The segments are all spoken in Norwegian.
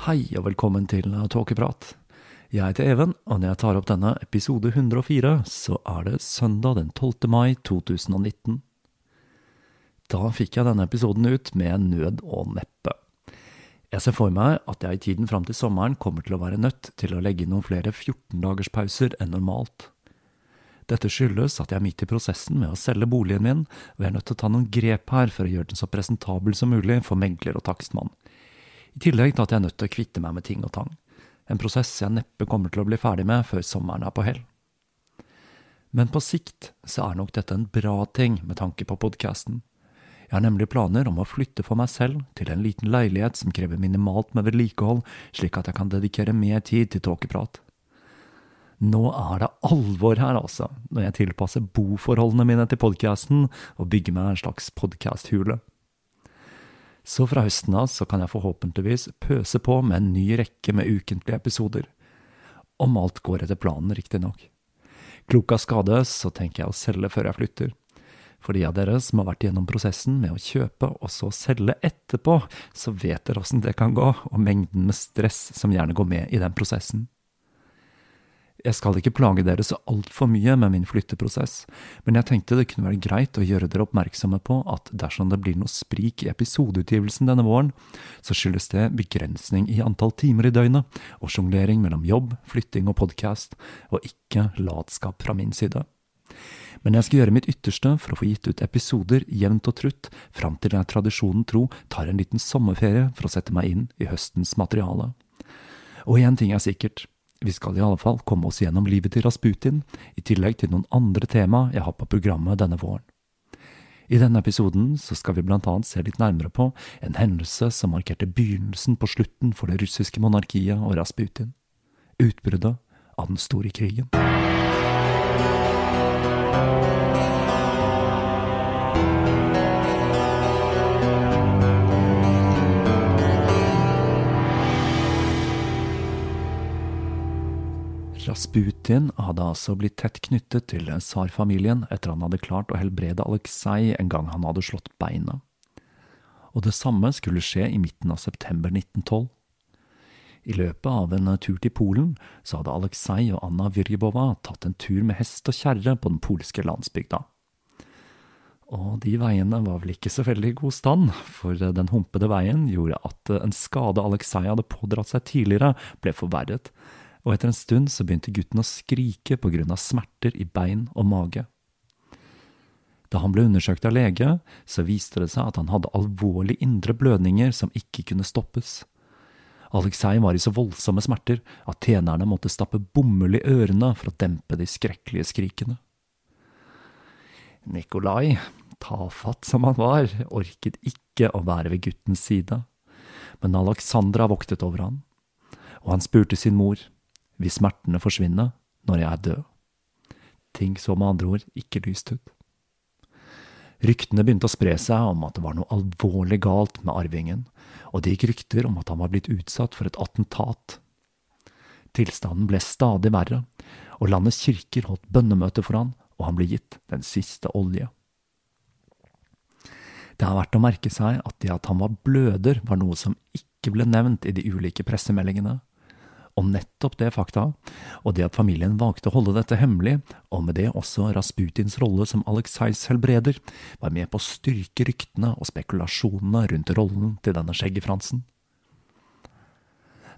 Hei og velkommen til Tåkeprat. Jeg heter Even, og når jeg tar opp denne episode 104, så er det søndag den 12. mai 2019. Da fikk jeg denne episoden ut med nød og neppe. Jeg ser for meg at jeg i tiden fram til sommeren kommer til å være nødt til å legge inn noen flere 14-dagerspauser enn normalt. Dette skyldes at jeg er midt i prosessen med å selge boligen min, og jeg er nødt til å ta noen grep her for å gjøre den så presentabel som mulig for megler og takstmann. I tillegg til at jeg er nødt til å kvitte meg med ting og tang. En prosess jeg neppe kommer til å bli ferdig med før sommeren er på hell. Men på sikt så er nok dette en bra ting med tanke på podkasten. Jeg har nemlig planer om å flytte for meg selv til en liten leilighet som krever minimalt med vedlikehold, slik at jeg kan dedikere mer tid til tåkeprat. Nå er det alvor her, altså, når jeg tilpasser boforholdene mine til podkasten og bygger meg en slags podkasthule. Så fra høsten av så kan jeg forhåpentligvis pøse på med en ny rekke med ukentlige episoder. Om alt går etter planen, riktignok. Klok av skade så tenker jeg å selge før jeg flytter. For de av dere som har vært gjennom prosessen med å kjøpe og så selge etterpå, så vet dere åssen det kan gå, og mengden med stress som gjerne går med i den prosessen. Jeg skal ikke plage dere så altfor mye med min flytteprosess, men jeg tenkte det kunne være greit å gjøre dere oppmerksomme på at dersom det blir noe sprik i episodeutgivelsen denne våren, så skyldes det begrensning i antall timer i døgnet og sjonglering mellom jobb, flytting og podkast, og ikke latskap fra min side. Men jeg skal gjøre mitt ytterste for å få gitt ut episoder jevnt og trutt, fram til jeg tradisjonen tro tar en liten sommerferie for å sette meg inn i høstens materiale. Og én ting er sikkert, vi skal i alle fall komme oss gjennom livet til Rasputin, i tillegg til noen andre tema jeg har på programmet denne våren. I denne episoden så skal vi blant annet se litt nærmere på en hendelse som markerte begynnelsen på slutten for det russiske monarkiet og Rasputin. Utbruddet av den store krigen. Rasputin hadde altså blitt tett knyttet til tsarfamilien etter han hadde klart å helbrede Aleksej en gang han hadde slått beina. Og det samme skulle skje i midten av september 1912. I løpet av en tur til Polen så hadde Aleksej og Anna Virjebova tatt en tur med hest og kjerre på den polske landsbygda. Og de veiene var vel ikke så veldig god stand, for den humpede veien gjorde at en skade Aleksej hadde pådratt seg tidligere, ble forverret, og etter en stund så begynte gutten å skrike på grunn av smerter i bein og mage. Da han ble undersøkt av lege, så viste det seg at han hadde alvorlige indre blødninger som ikke kunne stoppes. Aleksej var i så voldsomme smerter at tjenerne måtte stappe bomull i ørene for å dempe de skrekkelige skrikene. Nikolai, tafatt som han var, orket ikke å være ved guttens side, men Alexandra voktet over han. og han spurte sin mor, vil smertene forsvinne når jeg er død? Ting så med andre ord ikke lyst ut. Ryktene begynte å spre seg om at det var noe alvorlig galt med arvingen, og det gikk rykter om at han var blitt utsatt for et attentat. Tilstanden ble stadig verre, og landets kirker holdt bønnemøte for han, og han ble gitt den siste olje. Det er verdt å merke seg at det at han var bløder, var noe som ikke ble nevnt i de ulike pressemeldingene, og nettopp det fakta, og det at familien valgte å holde dette hemmelig, og med det også Rasputins rolle som Alexeis helbreder, var med på å styrke ryktene og spekulasjonene rundt rollen til denne skjeggefransen.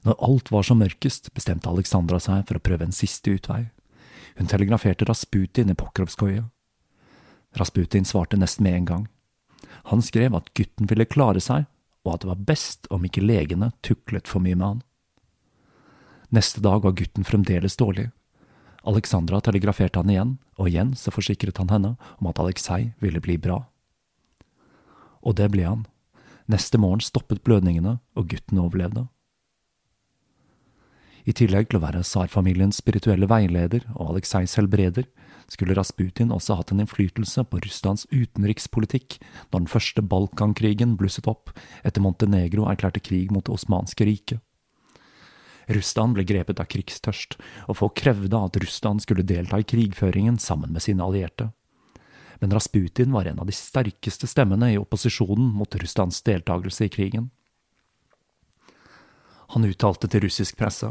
Når alt var som mørkest, bestemte Alexandra seg for å prøve en siste utvei. Hun telegraferte Rasputin i Pokrovskoje. Rasputin svarte nesten med en gang. Han skrev at gutten ville klare seg, og at det var best om ikke legene tuklet for mye med han. Neste dag var gutten fremdeles dårlig. Alexandra telegraferte han igjen, og igjen så forsikret han henne om at Alexei ville bli bra. Og det ble han. Neste morgen stoppet blødningene, og gutten overlevde. I tillegg til å være tsarfamiliens spirituelle veileder og Alekseis helbreder, skulle Rasputin også hatt en innflytelse på Russlands utenrikspolitikk når den første Balkankrigen blusset opp etter Montenegro erklærte krig mot det osmanske riket. Russland ble grepet av krigstørst, og folk krevde at Russland skulle delta i krigføringen sammen med sine allierte. Men Rasputin var en av de sterkeste stemmene i opposisjonen mot Russlands deltakelse i krigen. Han uttalte til russisk presse.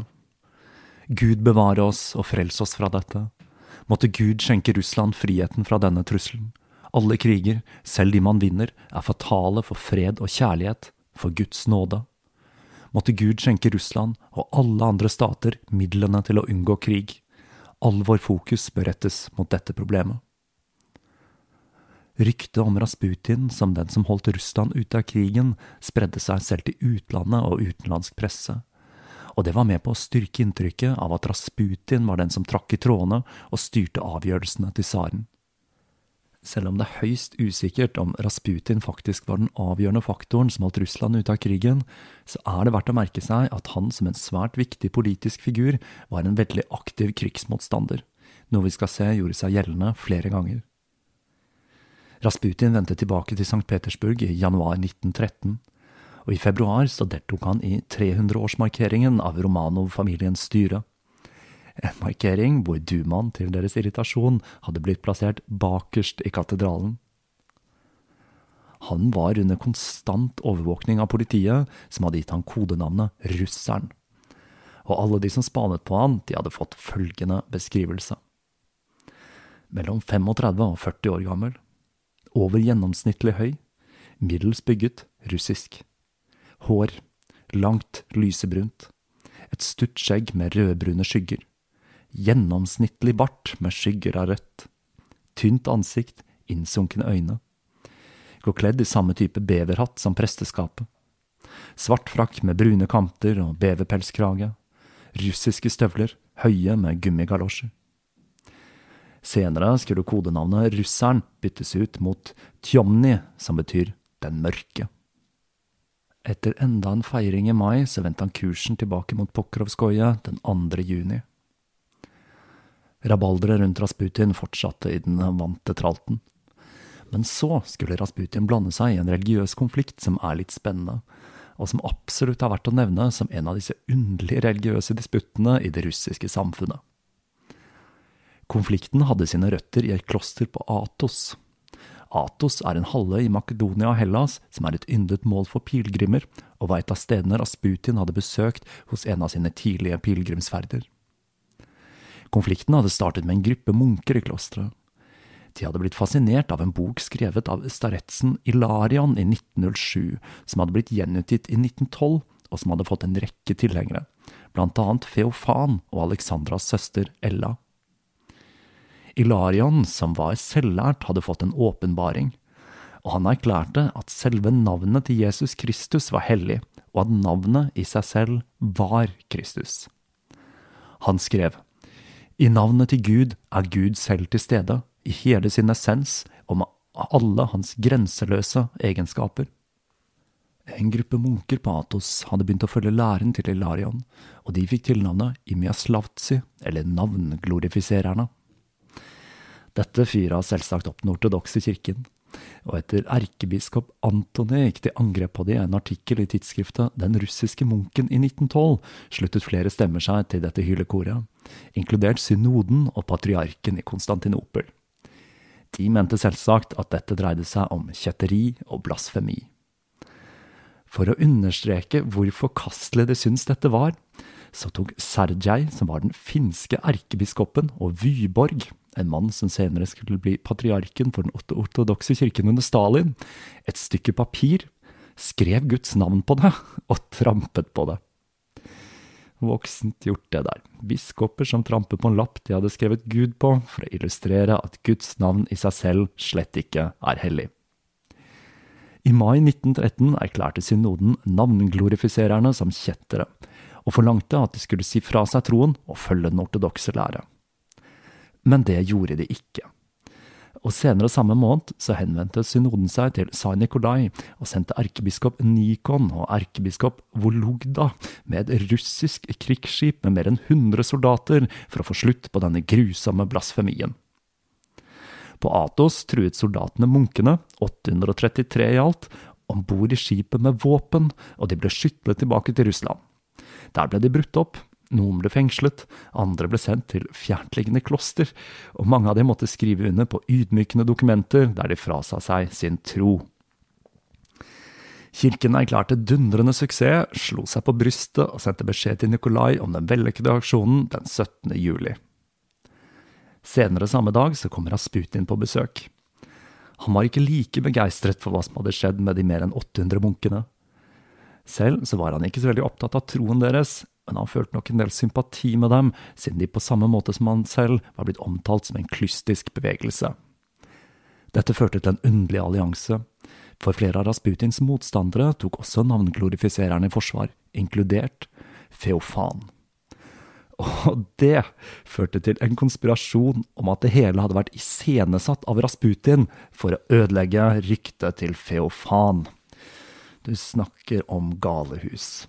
Gud bevare oss og frels oss fra dette. Måtte Gud skjenke Russland friheten fra denne trusselen. Alle kriger, selv de man vinner, er fatale for fred og kjærlighet, for Guds nåde måtte Gud skjenke Russland og alle andre stater midlene til å unngå krig. All vår fokus bør rettes mot dette problemet. Ryktet om Rasputin som den som holdt Russland ute av krigen, spredde seg selv til utlandet og utenlandsk presse, og det var med på å styrke inntrykket av at Rasputin var den som trakk i trådene og styrte avgjørelsene til tsaren. Selv om det er høyst usikkert om Rasputin faktisk var den avgjørende faktoren som holdt Russland ute av krigen, så er det verdt å merke seg at han som en svært viktig politisk figur var en veldig aktiv krigsmotstander, noe vi skal se gjorde seg gjeldende flere ganger. Rasputin vendte tilbake til St. Petersburg i januar 1913, og i februar så deltok han i 300-årsmarkeringen av Romanov-familiens styre. En markering hvor dumaen til deres irritasjon hadde blitt plassert bakerst i katedralen. Han var under konstant overvåkning av politiet, som hadde gitt han kodenavnet Russeren. Og alle de som spanet på han, de hadde fått følgende beskrivelse. Mellom 35 og 40 år gammel. Over gjennomsnittlig høy. Middels bygget, russisk. Hår. Langt, lysebrunt. Et stutt skjegg med rødbrune skygger gjennomsnittlig bart med skygger av rødt, tynt ansikt, innsunkne øyne. Går kledd i samme type beverhatt som presteskapet. Svart frakk med brune kanter og beverpelskrage. Russiske støvler, høye med gummigalosjer. Senere skulle kodenavnet Russeren byttes ut mot Tjomni, som betyr Den mørke. Etter enda en feiring i mai så vendte han kursen tilbake mot Pokrovskoje den 2. juni. Rabalderet rundt Rasputin fortsatte i den vante tralten. Men så skulle Rasputin blande seg i en religiøs konflikt som er litt spennende, og som absolutt er verdt å nevne som en av disse underlige religiøse disputtene i det russiske samfunnet. Konflikten hadde sine røtter i et kloster på Atos. Atos er en halvøy i Makedonia og Hellas som er et yndet mål for pilegrimer, og var et av stedene Rasputin hadde besøkt hos en av sine tidlige pilegrimsferder. Konflikten hadde startet med en gruppe munker i klosteret. De hadde blitt fascinert av en bok skrevet av staretsen Ilarian i 1907, som hadde blitt gjenutgitt i 1912, og som hadde fått en rekke tilhengere, blant annet Feofan og Alexandras søster Ella. Ilarian, som var selvlært, hadde fått en åpenbaring, og han erklærte at selve navnet til Jesus Kristus var hellig, og at navnet i seg selv var Kristus. Han skrev, i navnet til Gud er Gud selv til stede, i hele sin essens og med alle hans grenseløse egenskaper. En gruppe munker på Atos hadde begynt å følge læren til Ilarion, og de fikk tilnavnet Imiaslavtsi, eller navnglorifisererne. Dette fyra selvsagt opp den ortodokse kirken, og etter erkebiskop Antony gikk til angrep på det i en artikkel i tidsskriftet Den russiske munken i 1912, sluttet flere stemmer seg til dette hylekoret, inkludert synoden og patriarken i Konstantinopel. De mente selvsagt at dette dreide seg om kjetteri og blasfemi. For å understreke hvor forkastelig de syntes dette var, så tok Sergej, som var den finske erkebiskopen, og Vyborg, en mann som senere skulle bli patriarken for den ortodokse kirken under Stalin, et stykke papir, skrev Guds navn på det og trampet på det. Voksent gjort det der. Biskoper som tramper på en lapp de hadde skrevet Gud på, for å illustrere at Guds navn i seg selv slett ikke er hellig. I mai 1913 erklærte synoden navnglorifisererne som kjettere, og forlangte at de skulle si fra seg troen og følge den ortodokse lære. Men det gjorde de ikke. Og senere samme måned så henvendte synoden seg til Sai Nikolai og sendte erkebiskop Nikon og erkebiskop Vologda med et russisk krigsskip med mer enn 100 soldater for å få slutt på denne grusomme blasfemien. På Atos truet soldatene munkene, 833 i alt, om bord i skipet med våpen, og de ble skytlet tilbake til Russland. Der ble de brutt opp, noen ble fengslet, andre ble sendt til fjerntliggende kloster, og mange av dem måtte skrive under på ydmykende dokumenter der de frasa seg sin tro. Kirken erklærte dundrende suksess, slo seg på brystet og sendte beskjed til Nikolai om den vellykkede aksjonen den 17. juli. Senere samme dag så kommer Rasputin på besøk. Han var ikke like begeistret for hva som hadde skjedd med de mer enn 800 munkene. Selv så var han ikke så veldig opptatt av troen deres, men han følte nok en del sympati med dem, siden de på samme måte som han selv var blitt omtalt som en klystisk bevegelse. Dette førte til en underlig allianse, for flere av Rasputins motstandere tok også navnglorifisererne i forsvar, inkludert Feofan. Og det førte til en konspirasjon om at det hele hadde vært iscenesatt av Rasputin for å ødelegge ryktet til Feofan. Du snakker om galehus.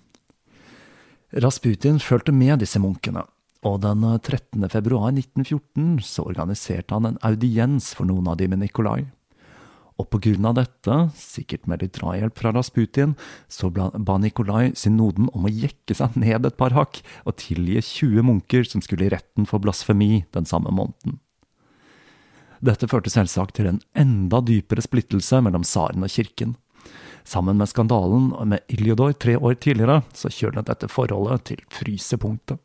Rasputin fulgte med disse munkene, og den 13. februar 1914 så organiserte han en audiens for noen av dem med Nikolai. Og på grunn av dette, sikkert med litt drahjelp fra Rasputin, så ba Nikolai synoden om å jekke seg ned et par hakk og tilgi 20 munker som skulle i retten for blasfemi den samme måneden. Dette førte selvsagt til en enda dypere splittelse mellom tsaren og kirken. Sammen med skandalen med Iljodor tre år tidligere, så kjølet dette forholdet til frysepunktet.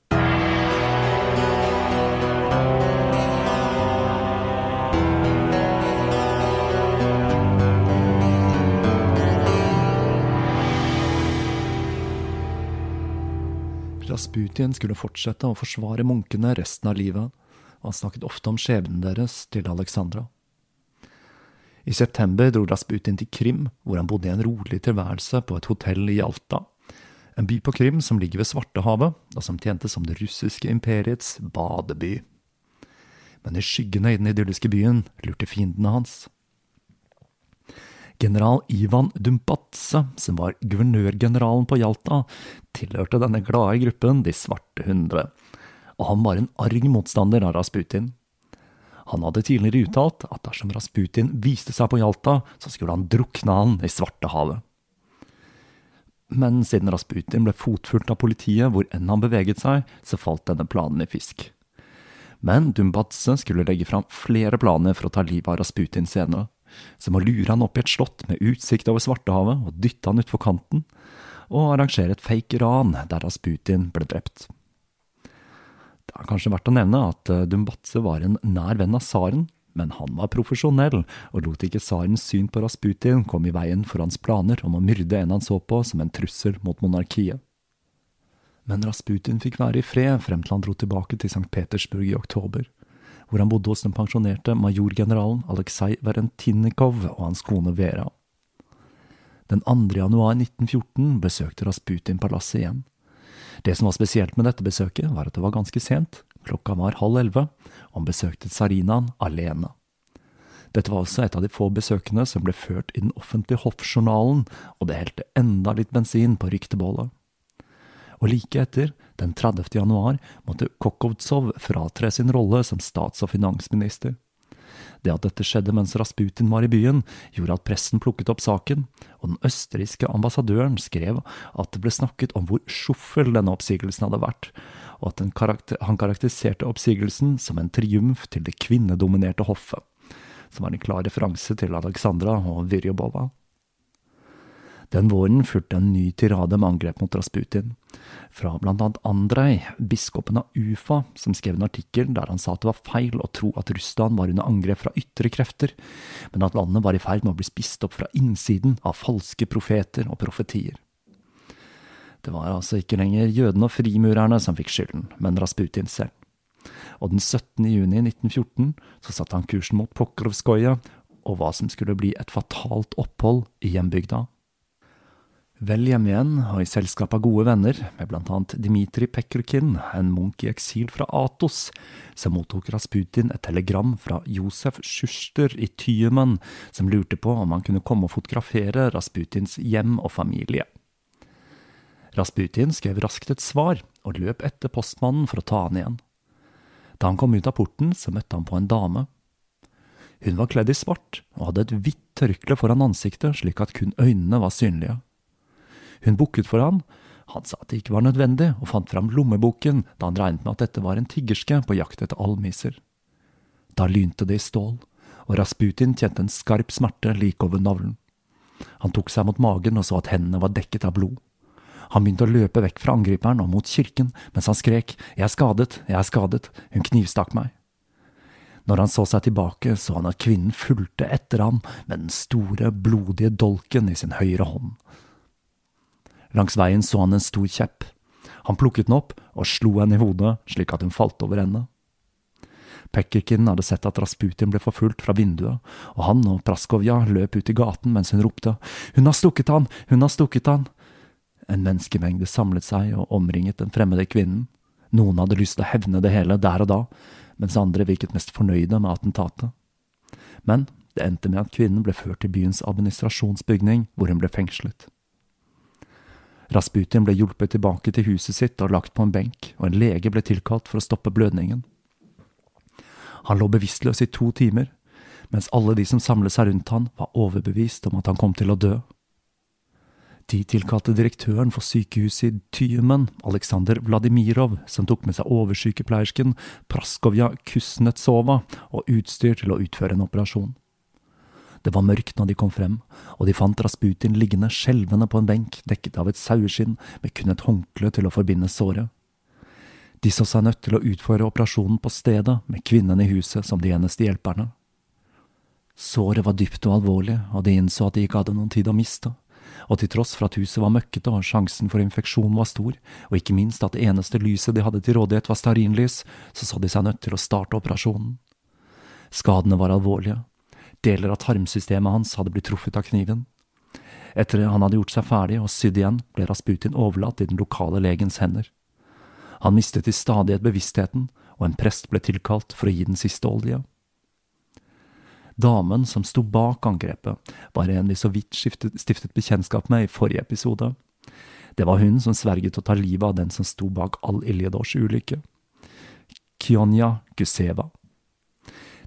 Rasputin skulle fortsette å forsvare munkene resten av livet, og han snakket ofte om skjebnen deres til Alexandra. I september dro Rasputin til Krim, hvor han bodde i en rolig tilværelse på et hotell i Alta. en by på Krim som ligger ved Svartehavet, og som tjente som det russiske imperiets badeby. Men i skyggene i den idylliske byen lurte fiendene hans. General Ivan Dumpatse, som var guvernørgeneralen på Hjalta, tilhørte denne glade gruppen De svarte hundre, og han var en arg motstander av Rasputin. Han hadde tidligere uttalt at dersom Rasputin viste seg på Hjalta, så skulle han drukne han i Svartehavet. Men siden Rasputin ble fotfulgt av politiet hvor enn han beveget seg, så falt denne planen i fisk. Men Dumbatse skulle legge fram flere planer for å ta livet av Rasputin senere som å lure han opp i et slott med utsikt over Svartehavet og dytte han utfor kanten, og arrangere et fake ran der Rasputin ble drept. Det er kanskje verdt å nevne at eh, Dumbatse var en nær venn av tsaren, men han var profesjonell og lot ikke tsarens syn på Rasputin komme i veien for hans planer om å myrde en han så på som en trussel mot monarkiet. Men Rasputin fikk være i fred frem til han dro tilbake til St. Petersburg i oktober hvor han bodde hos den pensjonerte majorgeneralen Aleksej Verentinikov og hans kone Vera. Den 2. januar 1914 besøkte Rasputin palasset igjen. Det som var spesielt med dette besøket, var at det var ganske sent, klokka var halv elleve, og han besøkte tsarinaen alene. Dette var også et av de få besøkene som ble ført i den offentlige hoffjournalen, og det helte enda litt bensin på ryktebålet. Og like etter, den 30. januar, måtte Kokovtsov fratre sin rolle som stats- og finansminister. Det at dette skjedde mens Rasputin var i byen, gjorde at pressen plukket opp saken, og den østerrikske ambassadøren skrev at det ble snakket om hvor sjuffel denne oppsigelsen hadde vært, og at karakter han karakteriserte oppsigelsen som en triumf til det kvinnedominerte hoffet, som er en klar referanse til Alexandra og Virjobova. Den våren fulgte en ny tirade med angrep mot Rasputin, fra annet Andrej, biskopen av Ufa, som skrev en artikkel der han sa at det var feil å tro at Russland var under angrep fra ytre krefter, men at landet var i ferd med å bli spist opp fra innsiden av falske profeter og profetier. Det var altså ikke lenger jødene og frimurerne som fikk skylden, men Rasputin selv. Og den 17. juni 1914 så satte han kursen mot Pokrovskoja og hva som skulle bli et fatalt opphold i hjembygda. Vel hjemme igjen, og i selskap av gode venner, med blant annet Dmitrij Pekrkin, en munk i eksil fra Atos, så mottok Rasputin et telegram fra Josef Schuster i Tyumen, som lurte på om han kunne komme og fotografere Rasputins hjem og familie. Rasputin skrev raskt et svar, og løp etter postmannen for å ta han igjen. Da han kom ut av porten, så møtte han på en dame. Hun var kledd i svart og hadde et hvitt tørkle foran ansiktet slik at kun øynene var synlige. Hun bukket for han. Han sa at det ikke var nødvendig, og fant fram lommeboken da han regnet med at dette var en tiggerske på jakt etter almiser. Da lynte det i stål, og Rasputin kjente en skarp smerte like over navlen. Han tok seg mot magen og så at hendene var dekket av blod. Han begynte å løpe vekk fra angriperen og mot kirken, mens han skrek Jeg er skadet, jeg er skadet, hun knivstakk meg. Når han så seg tilbake, så han at kvinnen fulgte etter ham med den store, blodige dolken i sin høyre hånd. Langs veien så han en stor kjepp. Han plukket den opp og slo henne i hodet slik at hun falt over ende. Pekkerkin hadde sett at Rasputin ble forfulgt fra vinduet, og han og Praskovja løp ut i gaten mens hun ropte Hun har stukket han! Hun har stukket han! En menneskemengde samlet seg og omringet den fremmede kvinnen. Noen hadde lyst til å hevne det hele der og da, mens andre virket mest fornøyde med attentatet. Men det endte med at kvinnen ble ført til byens administrasjonsbygning, hvor hun ble fengslet. Rasputin ble hjulpet tilbake til huset sitt og lagt på en benk, og en lege ble tilkalt for å stoppe blødningen. Han lå bevisstløs i to timer, mens alle de som samlet seg rundt han, var overbevist om at han kom til å dø. De tilkalte direktøren for sykehuset i Tyumen, Aleksandr Vladimirov, som tok med seg oversykepleiersken Praskovja Kusnetsova og utstyr til å utføre en operasjon. Det var mørkt når de kom frem, og de fant Rasputin liggende skjelvende på en benk dekket av et saueskinn med kun et håndkle til å forbinde såret. De så seg nødt til å utføre operasjonen på stedet, med kvinnen i huset som de eneste hjelperne. Såret var dypt og alvorlig, og de innså at de ikke hadde noen tid å miste. Og til tross for at huset var møkkete og sjansen for infeksjon var stor, og ikke minst at det eneste lyset de hadde til rådighet var stearinlys, så så de seg nødt til å starte operasjonen. Skadene var alvorlige, Deler av tarmsystemet hans hadde blitt truffet av kniven. Etter han hadde gjort seg ferdig og sydd igjen, ble Rasputin overlatt i den lokale legens hender. Han mistet i stadighet bevisstheten, og en prest ble tilkalt for å gi den siste olja. Damen som sto bak angrepet, var en vi så vidt stiftet, bekjentskap med i forrige episode. Det var hun som sverget å ta livet av den som sto bak all Iljedors ulykke. Kionja Guseva.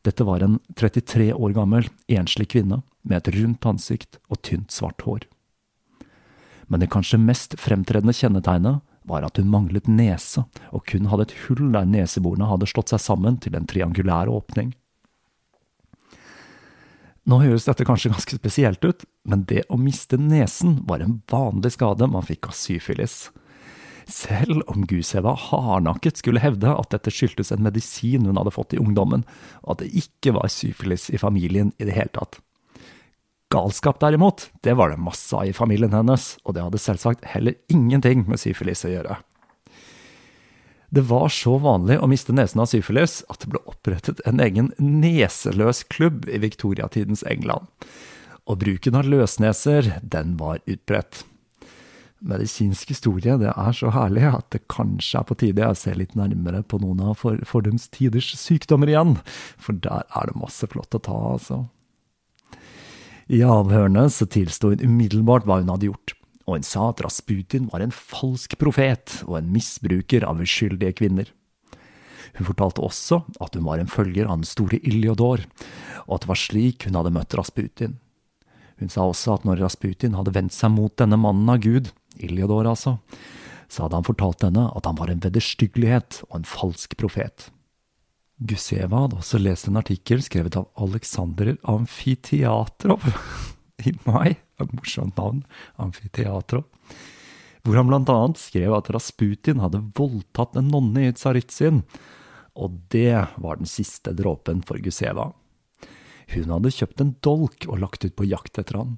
Dette var en 33 år gammel, enslig kvinne med et rundt ansikt og tynt, svart hår. Men det kanskje mest fremtredende kjennetegnet var at hun manglet nese, og kun hadde et hull der neseborene hadde slått seg sammen til en triangulær åpning. Nå høres dette kanskje ganske spesielt ut, men det å miste nesen var en vanlig skade man fikk av syfilis. Selv om Guseva hardnakket skulle hevde at dette skyldtes en medisin hun hadde fått i ungdommen, og at det ikke var syfilis i familien i det hele tatt. Galskap, derimot, det var det masse av i familien hennes, og det hadde selvsagt heller ingenting med syfilis å gjøre. Det var så vanlig å miste nesen av syfilis at det ble opprettet en egen neseløs klubb i viktoriatidens England. Og bruken av løsneser, den var utbredt. Medisinsk historie det er så herlig at det kanskje er på tide jeg ser litt nærmere på noen av for, fordums tiders sykdommer igjen, for der er det masse flott å ta, altså. I avhørene så tilsto hun umiddelbart hva hun hadde gjort, og hun sa at Rasputin var en falsk profet og en misbruker av uskyldige kvinner. Hun fortalte også at hun var en følger av den store Iljodor, og at det var slik hun hadde møtt Rasputin. Hun sa også at når Rasputin hadde vendt seg mot denne mannen av Gud, Iljodor altså, så hadde han fortalt henne at han var en vederstyggelighet og en falsk profet. Guseva hadde også lest en artikkel skrevet av Aleksander Amfiteatrov i mai, et morsomt navn, Amfiteatrov, hvor han blant annet skrev at Rasputin hadde voldtatt en nonne i Tsaritsyn, og det var den siste dråpen for Guseva. Hun hadde kjøpt en dolk og lagt ut på jakt etter han.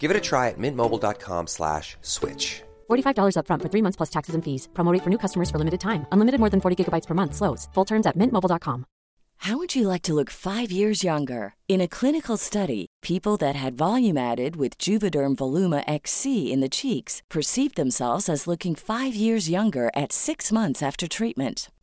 Give it a try at mintmobile.com slash switch. $45 upfront for three months plus taxes and fees. Promo rate for new customers for limited time. Unlimited more than 40 gigabytes per month. Slows. Full terms at mintmobile.com. How would you like to look five years younger? In a clinical study, people that had volume added with Juvederm Voluma XC in the cheeks perceived themselves as looking five years younger at six months after treatment.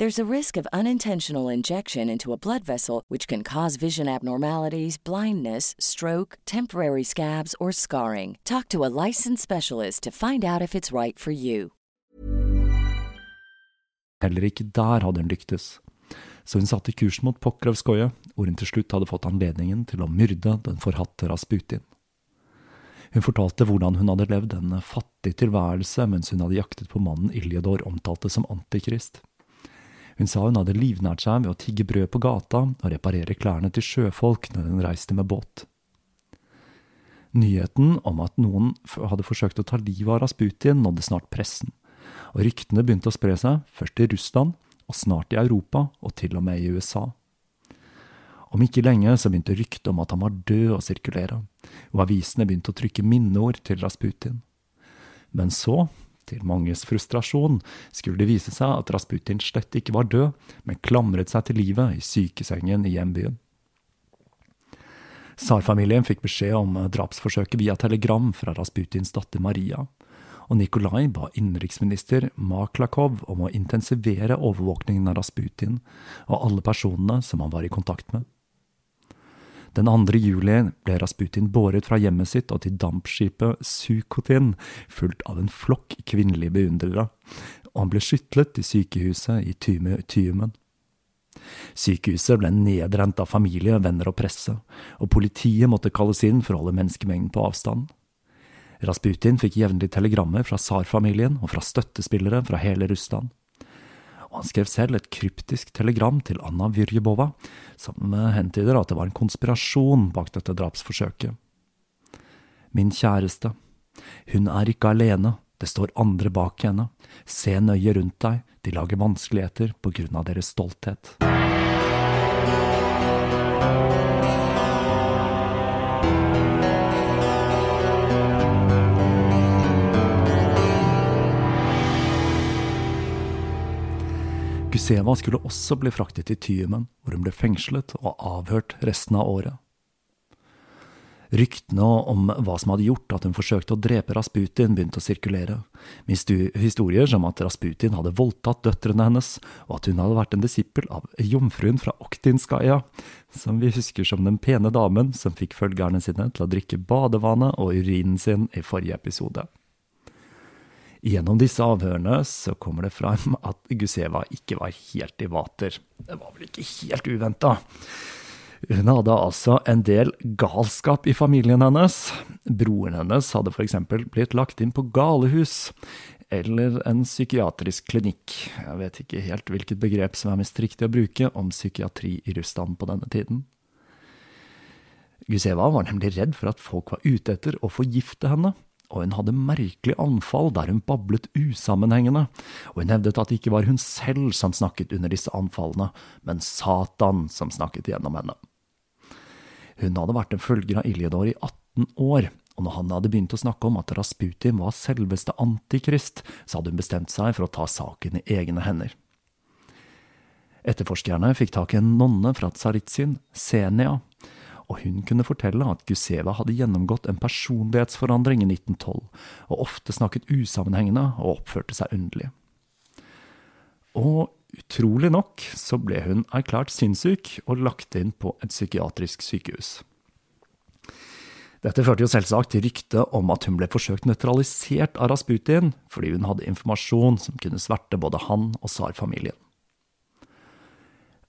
There's a risk of unintentional injection into a blood vessel, which can cause vision abnormalities, blindness, stroke, temporary scabs, or scarring. Talk to a licensed specialist to find out if it's right for you. heller ikke der hadde hun lyktes. Så hun satte kursen mot Pokrovskoje, hvor hun til slutt hadde fått anledningen til å myrde den forhatte Rasputin. Hun fortalte hvordan hun hadde levd en fattig tilværelse mens hun hadde jaktet på mannen Iljador omtalte som antikrist. Hun sa hun hadde livnært seg ved å tigge brød på gata og reparere klærne til sjøfolk når hun reiste med båt. Nyheten om at noen hadde forsøkt å ta livet av Rasputin, nådde snart pressen, og ryktene begynte å spre seg, først i Russland, og snart i Europa, og til og med i USA. Om ikke lenge så begynte ryktet om at han var død å sirkulere, og avisene begynte å trykke minneord til Rasputin. Men så, til manges frustrasjon, skulle det vise seg at Rasputin slett ikke var død, men klamret seg til livet i sykesengen i hjembyen. Tsarfamilien fikk beskjed om drapsforsøket via telegram fra Rasputins datter Maria, og Nikolai ba innenriksminister Maklakov om å intensivere overvåkningen av Rasputin og alle personene som han var i kontakt med. Den 2. juli ble Rasputin båret fra hjemmet sitt og til dampskipet Sukhotin, fulgt av en flokk kvinnelige beundrere, og han ble skytlet til sykehuset i Tyumen. Sykehuset ble nedrent av familie, venner og presse, og politiet måtte kalles inn for å holde menneskemengden på avstand. Rasputin fikk jevnlig telegrammer fra tsarfamilien og fra støttespillere fra hele Russland. Og han skrev selv et kryptisk telegram til Anna Vyrjebova, som hentyder at det var en konspirasjon bak dette drapsforsøket. Min kjæreste, hun er ikke alene, det står andre bak henne, se nøye rundt deg, de lager vanskeligheter på grunn av deres stolthet. Guseva skulle også bli fraktet til Tyumen, hvor hun ble fengslet og avhørt resten av året. Ryktene om hva som hadde gjort at hun forsøkte å drepe Rasputin, begynte å sirkulere, med historier som at Rasputin hadde voldtatt døtrene hennes, og at hun hadde vært en disippel av jomfruen fra Oktinskaja, som vi husker som den pene damen som fikk følgerne sine til å drikke badevannet og urinen sin i forrige episode. Gjennom disse avhørene så kommer det fram at Guseva ikke var helt i vater. Det var vel ikke helt uventa. Hun hadde altså en del galskap i familien hennes. Broren hennes hadde f.eks. blitt lagt inn på galehus, eller en psykiatrisk klinikk. Jeg vet ikke helt hvilket begrep som er mest riktig å bruke om psykiatri i Russland på denne tiden. Guseva var nemlig redd for at folk var ute etter å forgifte henne, og hun hadde merkelige anfall der hun bablet usammenhengende, og hun hevdet at det ikke var hun selv som snakket under disse anfallene, men Satan som snakket gjennom henne. Hun hadde vært en følger av Iljedor i 18 år, og når han hadde begynt å snakke om at Rasputin var selveste antikrist, så hadde hun bestemt seg for å ta saken i egne hender. Etterforskerne fikk tak i en nonne fra Tsaritsyn, Senia, og hun kunne fortelle at Guseva hadde gjennomgått en personlighetsforandring i 1912, og ofte snakket usammenhengende og oppførte seg underlig. Og utrolig nok så ble hun erklært sinnssyk og lagt inn på et psykiatrisk sykehus. Dette førte jo selvsagt til ryktet om at hun ble forsøkt nøytralisert av Rasputin fordi hun hadde informasjon som kunne sverte både han og tsarfamilien.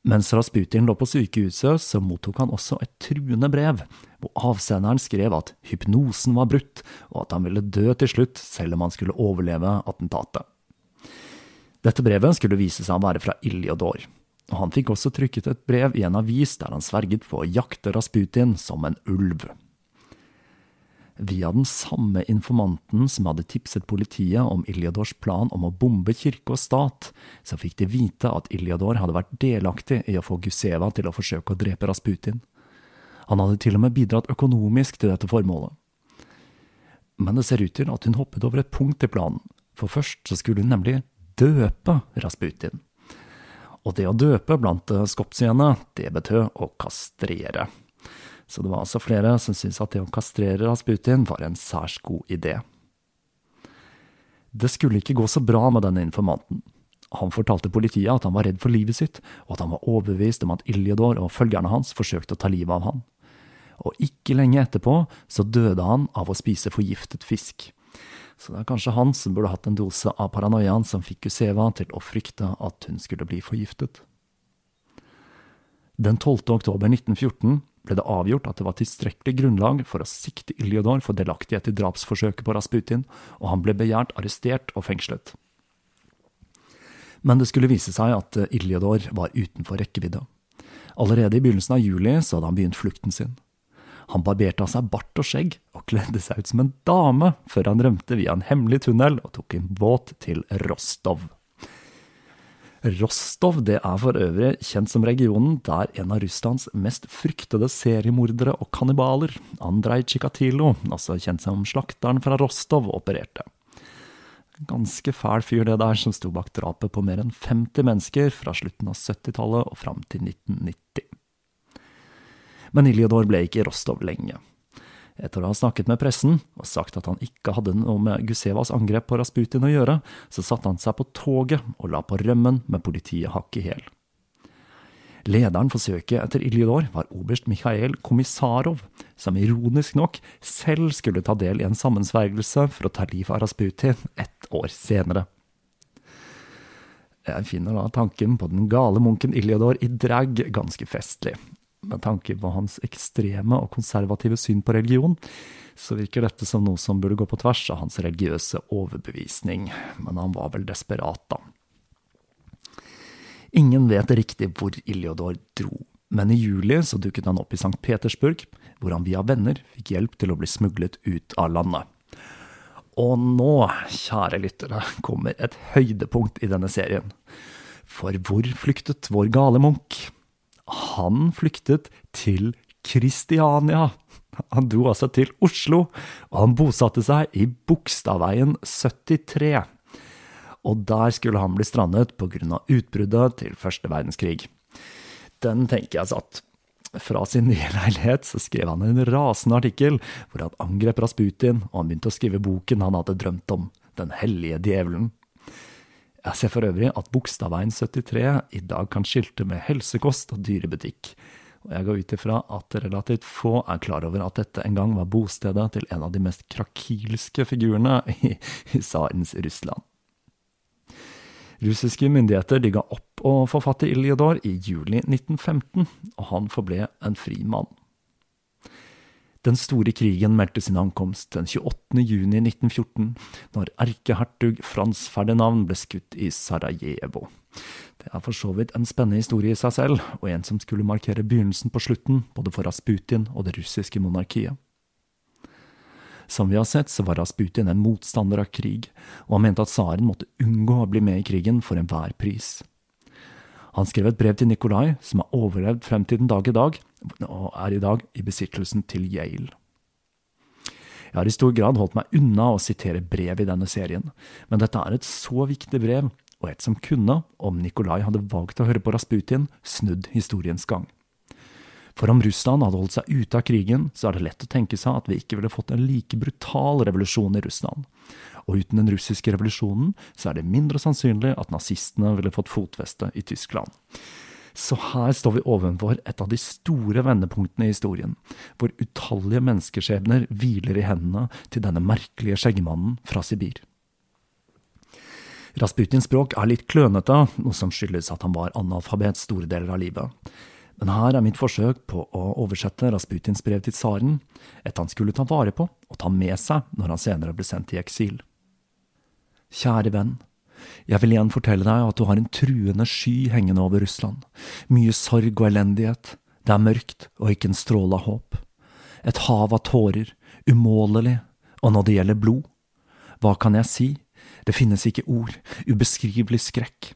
Mens Rasputin lå på sykehuset, så mottok han også et truende brev, hvor avsenderen skrev at hypnosen var brutt, og at han ville dø til slutt selv om han skulle overleve attentatet. Dette brevet skulle vise seg å være fra Iljodor, og han fikk også trykket et brev i en avis der han sverget på å jakte Rasputin som en ulv. Via den samme informanten som hadde tipset politiet om Iljadors plan om å bombe kirke og stat, så fikk de vite at Iljador hadde vært delaktig i å få Guseva til å forsøke å drepe Rasputin. Han hadde til og med bidratt økonomisk til dette formålet. Men det ser ut til at hun hoppet over et punkt i planen, for først så skulle hun nemlig døpe Rasputin. Og det å døpe blant skopsiene, det betød å kastrere. Så det var altså flere som syntes at det å kastrere Rasputin var en særs god idé. Det skulle ikke gå så bra med denne informanten. Han fortalte politiet at han var redd for livet sitt, og at han var overbevist om at Iljodor og følgerne hans forsøkte å ta livet av han. Og ikke lenge etterpå så døde han av å spise forgiftet fisk. Så det er kanskje han som burde hatt en dose av paranoiaen som fikk Guseva til å frykte at hun skulle bli forgiftet. Den 12. oktober 1914 ble det avgjort at det var tilstrekkelig grunnlag for å sikte Iljodor for delaktighet i drapsforsøket på Rasputin, og han ble begjært arrestert og fengslet. Men det skulle vise seg at Iljodor var utenfor rekkevidde. Allerede i begynnelsen av juli så hadde han begynt flukten sin. Han barberte av seg bart og skjegg, og kledde seg ut som en dame, før han rømte via en hemmelig tunnel og tok en båt til Rostov. Rostov det er for øvrig kjent som regionen der en av Russlands mest fryktede seriemordere og kannibaler, Andrej Tsjikatilo, altså kjent som slakteren fra Rostov, opererte. Ganske fæl fyr det der, som sto bak drapet på mer enn 50 mennesker fra slutten av 70-tallet og fram til 1990 men Iljodor ble ikke i Rostov lenge. Etter å ha snakket med pressen og sagt at han ikke hadde noe med Gusevas angrep på Rasputin å gjøre, så satte han seg på toget og la på rømmen med politiet hakk i hæl. Lederen for søket etter Iljidor var oberst Mikhail Komisarov, som ironisk nok selv skulle ta del i en sammensvergelse for å ta livet av Rasputin ett år senere. Jeg finner da tanken på den gale munken Iljodor i drag ganske festlig, med tanke på hans ekstreme og konservative syn på religion, så virker dette som noe som burde gå på tvers av hans religiøse overbevisning, men han var vel desperat, da. Ingen vet riktig hvor Iljodor dro, men i juli så dukket han opp i St. Petersburg, hvor han via venner fikk hjelp til å bli smuglet ut av landet. Og nå, kjære lyttere, kommer et høydepunkt i denne serien. For hvor flyktet vår gale Munch? Han flyktet til Kristiania. Han dro altså til Oslo, og han bosatte seg i Bogstadveien 73. Og der skulle han bli strandet pga. utbruddet til første verdenskrig. Den tenker jeg satt. Fra sin nye leilighet så skrev han en rasende artikkel hvor han angrep Rasputin, og han begynte å skrive boken han hadde drømt om, Den hellige djevelen. Jeg ser for øvrig at Bogstadveien 73 i dag kan skilte med helsekost og dyrebutikk, og jeg går ut ifra at relativt få er klar over at dette en gang var bostedet til en av de mest krakilske figurene i, i tsarens Russland. Russiske myndigheter de opp å få fatt i Iljodor i juli 1915, og han forble en fri mann. Den store krigen meldte sin ankomst den 28. juni 1914, når erkehertug Frans Ferdinand ble skutt i Sarajevo. Det er for så vidt en spennende historie i seg selv, og en som skulle markere begynnelsen på slutten, både for Rasputin og det russiske monarkiet. Som vi har sett, så var Rasputin en motstander av krig, og han mente at tsaren måtte unngå å bli med i krigen for enhver pris. Han skrev et brev til Nikolai, som har overlevd frem til den dag i dag, og er i dag i besittelsen til Yale. Jeg har i stor grad holdt meg unna å sitere brev i denne serien, men dette er et så viktig brev, og et som kunne, om Nikolai hadde valgt å høre på Rasputin, snudd historiens gang. For om Russland hadde holdt seg ute av krigen, så er det lett å tenke seg at vi ikke ville fått en like brutal revolusjon i Russland. Og uten den russiske revolusjonen, så er det mindre sannsynlig at nazistene ville fått fotfeste i Tyskland. Så her står vi ovenfor et av de store vendepunktene i historien, hvor utallige menneskeskjebner hviler i hendene til denne merkelige skjeggemannen fra Sibir. Rasputins språk er litt klønete, noe som skyldes at han var analfabet store deler av livet. Men her er mitt forsøk på å oversette Rasputins brev til tsaren, et han skulle ta vare på og ta med seg når han senere ble sendt i eksil. Kjære venn. Jeg vil igjen fortelle deg at du har en truende sky hengende over Russland. Mye sorg og elendighet. Det er mørkt og ikke en stråle av håp. Et hav av tårer. Umålelig. Og når det gjelder blod? Hva kan jeg si? Det finnes ikke ord. Ubeskrivelig skrekk.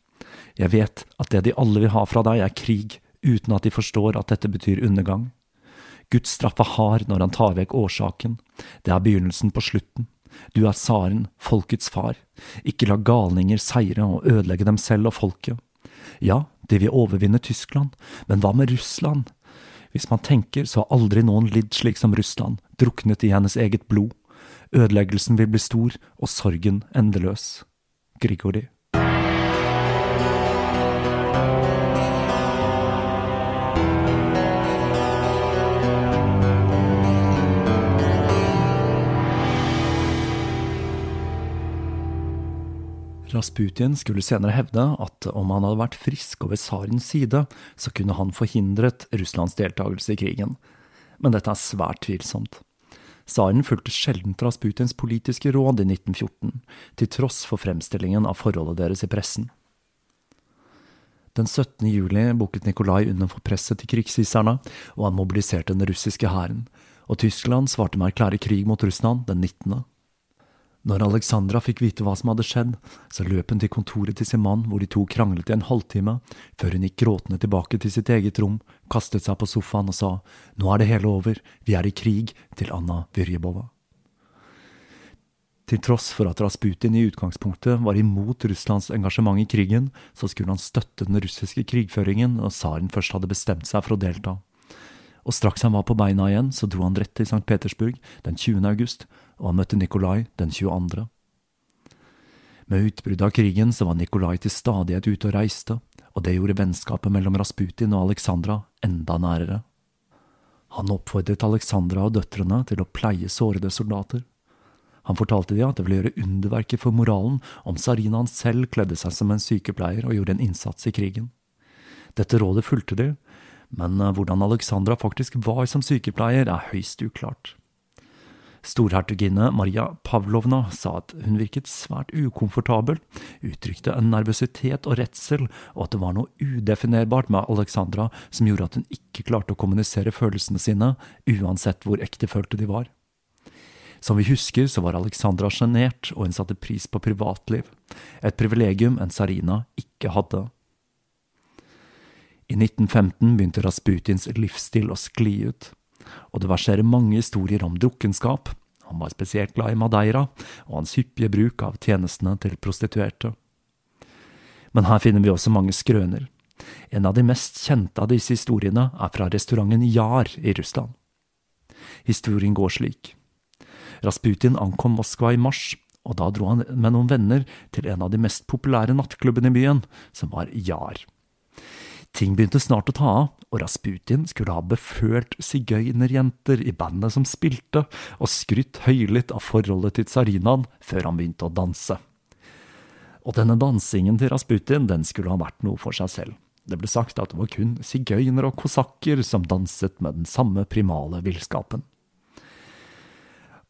Jeg vet at det de alle vil ha fra deg, er krig, uten at de forstår at dette betyr undergang. Guds straff er hard når han tar vekk årsaken. Det er begynnelsen på slutten. Du er tsaren, folkets far. Ikke la galninger seire og ødelegge dem selv og folket. Ja, de vil overvinne Tyskland, men hva med Russland? Hvis man tenker, så har aldri noen lidd slik som Russland, druknet i hennes eget blod. Ødeleggelsen vil bli stor, og sorgen endeløs. Grigori. Rasputin skulle senere hevde at om han hadde vært frisk og ved tsarens side, så kunne han forhindret Russlands deltakelse i krigen. Men dette er svært tvilsomt. Tsaren fulgte sjelden Rasputins politiske råd i 1914, til tross for fremstillingen av forholdet deres i pressen. Den 17. juli bukket Nikolai under for presset til krigshisserne, og han mobiliserte den russiske hæren, og Tyskland svarte med å erklære krig mot Russland den 19. Når Alexandra fikk vite hva som hadde skjedd, så løp hun til kontoret til sin mann, hvor de to kranglet i en halvtime, før hun gikk gråtende tilbake til sitt eget rom, kastet seg på sofaen og sa nå er det hele over, vi er i krig, til Anna Vyrjebova. Til tross for at Rasputin i utgangspunktet var imot Russlands engasjement i krigen, så skulle han støtte den russiske krigføringen når tsaren først hadde bestemt seg for å delta og straks han var på beina igjen, så dro han rett til St. Petersburg den 20. august, og han møtte Nikolai den 22. Med utbruddet av krigen så var Nikolai til stadighet ute og reiste, og det gjorde vennskapet mellom Rasputin og Alexandra enda nærere. Han oppfordret Alexandra og døtrene til å pleie sårede soldater. Han fortalte de at det ville gjøre underverker for moralen om tsarinaen selv kledde seg som en sykepleier og gjorde en innsats i krigen. Dette rådet fulgte de, men eh, hvordan Alexandra faktisk var som sykepleier, er høyst uklart. Storhertuginne Maria Pavlovna sa at hun virket svært ukomfortabel, uttrykte en nervøsitet og redsel, og at det var noe udefinerbart med Alexandra som gjorde at hun ikke klarte å kommunisere følelsene sine, uansett hvor ektefølte de var. Som vi husker, så var Alexandra sjenert, og hun satte pris på privatliv, et privilegium en Sarina ikke hadde. I 1915 begynte Rasputins livsstil å skli ut, og det verserer mange historier om drukkenskap. Han var spesielt glad i Madeira og hans hyppige bruk av tjenestene til prostituerte. Men her finner vi også mange skrøner. En av de mest kjente av disse historiene er fra restauranten Jar i Russland. Historien går slik. Rasputin ankom Moskva i mars, og da dro han med noen venner til en av de mest populære nattklubbene i byen, som var Jar. Ting begynte snart å ta av, og Rasputin skulle ha befølt sigøynerjenter i bandet som spilte, og skrytt høylytt av forholdet til tsarinaen før han begynte å danse. Og denne dansingen til Rasputin den skulle ha vært noe for seg selv. Det ble sagt at det var kun sigøynere og kosakker som danset med den samme primale villskapen.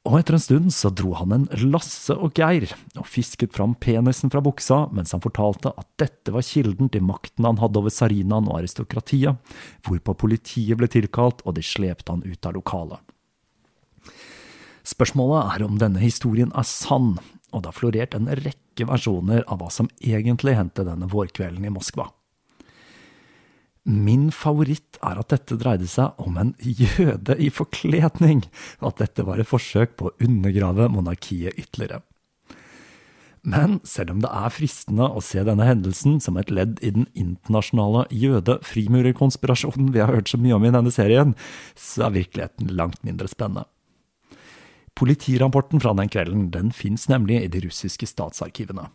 Og etter en stund så dro han en Lasse og Geir og fisket fram penisen fra buksa mens han fortalte at dette var kilden til makten han hadde over sarinaen og aristokratiet, hvorpå politiet ble tilkalt og de slepte han ut av lokalet. Spørsmålet er om denne historien er sann, og det har florert en rekke versjoner av hva som egentlig hendte denne vårkvelden i Moskva. Min favoritt er at dette dreide seg om en jøde i forkledning, og at dette var et forsøk på å undergrave monarkiet ytterligere. Men selv om det er fristende å se denne hendelsen som et ledd i den internasjonale jøde-frimurerkonspirasjonen vi har hørt så mye om i denne serien, så er virkeligheten langt mindre spennende. Politirapporten fra den kvelden den fins nemlig i de russiske statsarkivene,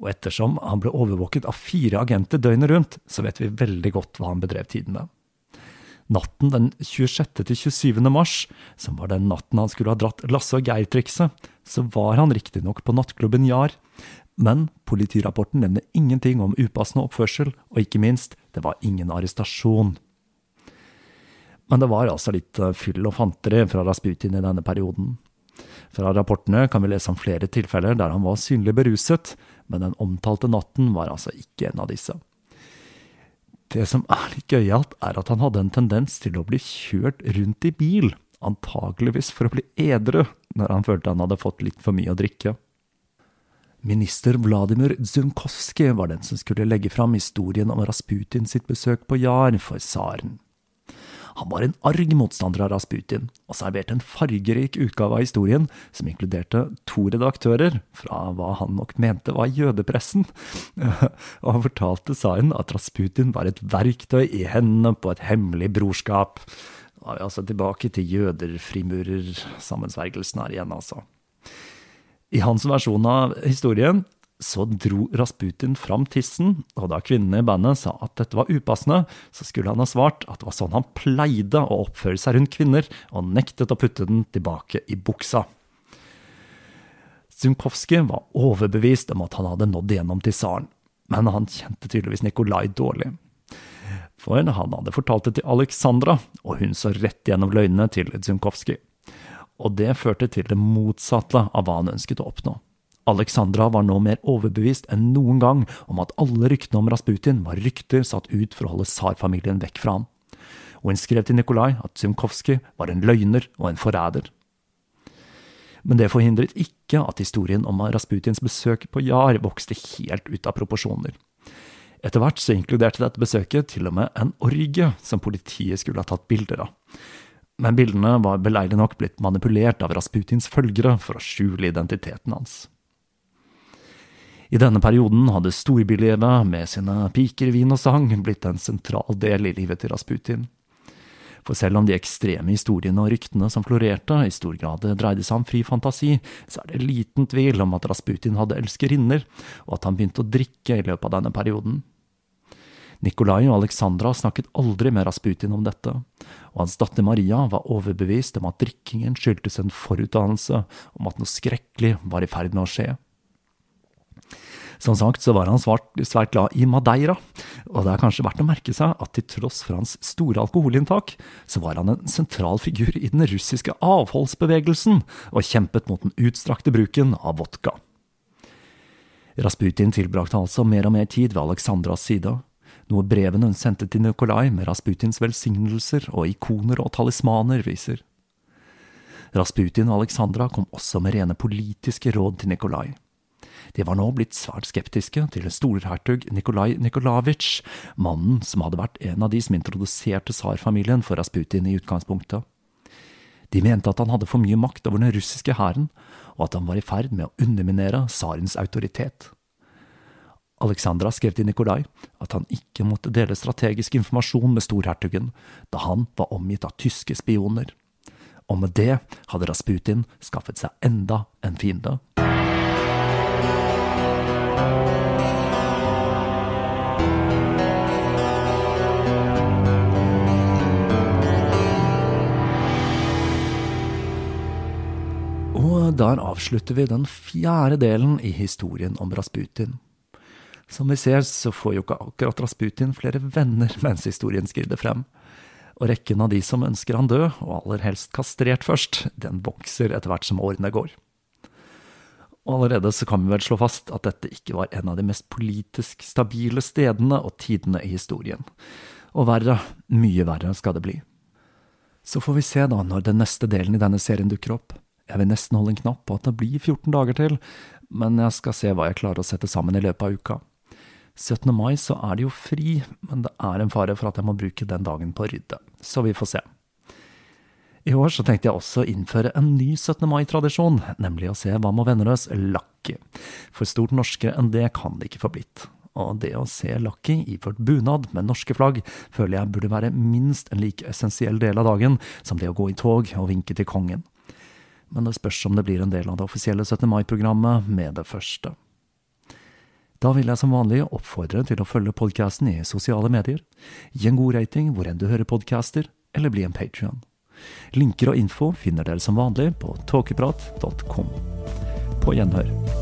og ettersom han ble overvåket av fire agenter døgnet rundt, så vet vi veldig godt hva han bedrev tiden med. Natten den 26. til 27. mars, som var den natten han skulle ha dratt Lasse og Geir-trikset, så var han riktignok på nattklubben Jar, men politirapporten nevner ingenting om upassende oppførsel, og ikke minst, det var ingen arrestasjon. Men det var altså litt eh, fyll og fanteri fra Rasputin i denne perioden. Fra rapportene kan vi lese om flere tilfeller der han var synlig beruset, men den omtalte natten var altså ikke en av disse. Det som er litt gøyalt, er at han hadde en tendens til å bli kjørt rundt i bil, antageligvis for å bli edru, når han følte han hadde fått litt for mye å drikke. Minister Vladimir Dzunkovskij var den som skulle legge fram historien om Rasputin sitt besøk på Jar for tsaren. Han var en arg motstander av Rasputin, og serverte en fargerik utgave av historien som inkluderte to redaktører fra hva han nok mente var jødepressen, og han fortalte tsaren at Rasputin var et verktøy i hendene på et hemmelig brorskap. Da er vi altså tilbake til jøder-frimurer-sammensvergelsen her igjen, altså. I hans versjon av historien så dro Rasputin fram tissen, og da kvinnene i bandet sa at dette var upassende, så skulle han ha svart at det var sånn han pleide å oppføre seg rundt kvinner, og nektet å putte den tilbake i buksa. Zunkovskij var overbevist om at han hadde nådd igjennom til tsaren, men han kjente tydeligvis Nikolai dårlig. For han hadde fortalt det til Alexandra, og hun så rett gjennom løgnene til Zunkovskij. Og det førte til det motsatte av hva han ønsket å oppnå. Alexandra var nå mer overbevist enn noen gang om at alle ryktene om Rasputin var rykter satt ut for å holde tsarfamilien vekk fra ham. Og hun skrev til Nikolai at Zymkovskij var en løgner og en forræder. Men det forhindret ikke at historien om Rasputins besøk på Jar vokste helt ut av proporsjoner. Etter hvert så inkluderte dette besøket til og med en orgie som politiet skulle ha tatt bilder av. Men bildene var beleilig nok blitt manipulert av Rasputins følgere for å skjule identiteten hans. I denne perioden hadde storbylivet med sine piker, vin og sang blitt en sentral del i livet til Rasputin. For selv om de ekstreme historiene og ryktene som florerte, i stor grad dreide seg om fri fantasi, så er det liten tvil om at Rasputin hadde elskerinner, og at han begynte å drikke i løpet av denne perioden. Nikolai og Alexandra snakket aldri med Rasputin om dette, og hans datter Maria var overbevist om at drikkingen skyldtes en forutdannelse om at noe skrekkelig var i ferd med å skje. Som sagt så var han svart, svært glad i Madeira, og det er kanskje verdt å merke seg at til tross for hans store alkoholinntak, så var han en sentral figur i den russiske avholdsbevegelsen, og kjempet mot den utstrakte bruken av vodka. Rasputin tilbrakte altså mer og mer tid ved Aleksandras side, noe brevene hun sendte til Nikolai med Rasputins velsignelser og ikoner og talismaner viser. Rasputin og Alexandra kom også med rene politiske råd til Nikolai. De var nå blitt svært skeptiske til storhertug Nikolai Nikolavitsj, mannen som hadde vært en av de som introduserte tsarfamilien for Rasputin i utgangspunktet. De mente at han hadde for mye makt over den russiske hæren, og at han var i ferd med å underminere tsarens autoritet. Alexandra skrev til Nikolai at han ikke måtte dele strategisk informasjon med storhertugen, da han var omgitt av tyske spioner. Og med det hadde Rasputin skaffet seg enda en fiende. Og der avslutter vi den fjerde delen i historien om Rasputin. Som vi ser, så får jo ikke akkurat Rasputin flere venner mens historien skrider frem. Og rekken av de som ønsker han død, og aller helst kastrert først, den vokser etter hvert som årene går. Og allerede så kan vi vel slå fast at dette ikke var en av de mest politisk stabile stedene og tidene i historien. Og verre, mye verre skal det bli. Så får vi se da når den neste delen i denne serien dukker opp. Jeg vil nesten holde en knapp på at det blir 14 dager til, men jeg skal se hva jeg klarer å sette sammen i løpet av uka. 17. mai så er det jo fri, men det er en fare for at jeg må bruke den dagen på å rydde, så vi får se. I år så tenkte jeg også å innføre en ny 17. mai-tradisjon, nemlig å se Hva med Vennerøs Lucky. For stort norskere enn det kan det ikke få blitt. Og det å se Lucky iført bunad med norske flagg, føler jeg burde være minst en like essensiell del av dagen som det å gå i tog og vinke til kongen. Men det spørs om det blir en del av det offisielle 17. mai-programmet med det første. Da vil jeg som vanlig oppfordre til å følge podkasten i sosiale medier, gi en god rating hvor enn du hører podcaster, eller bli en patrion. Linker og info finner dere som vanlig på tåkeprat.com. På gjenhør.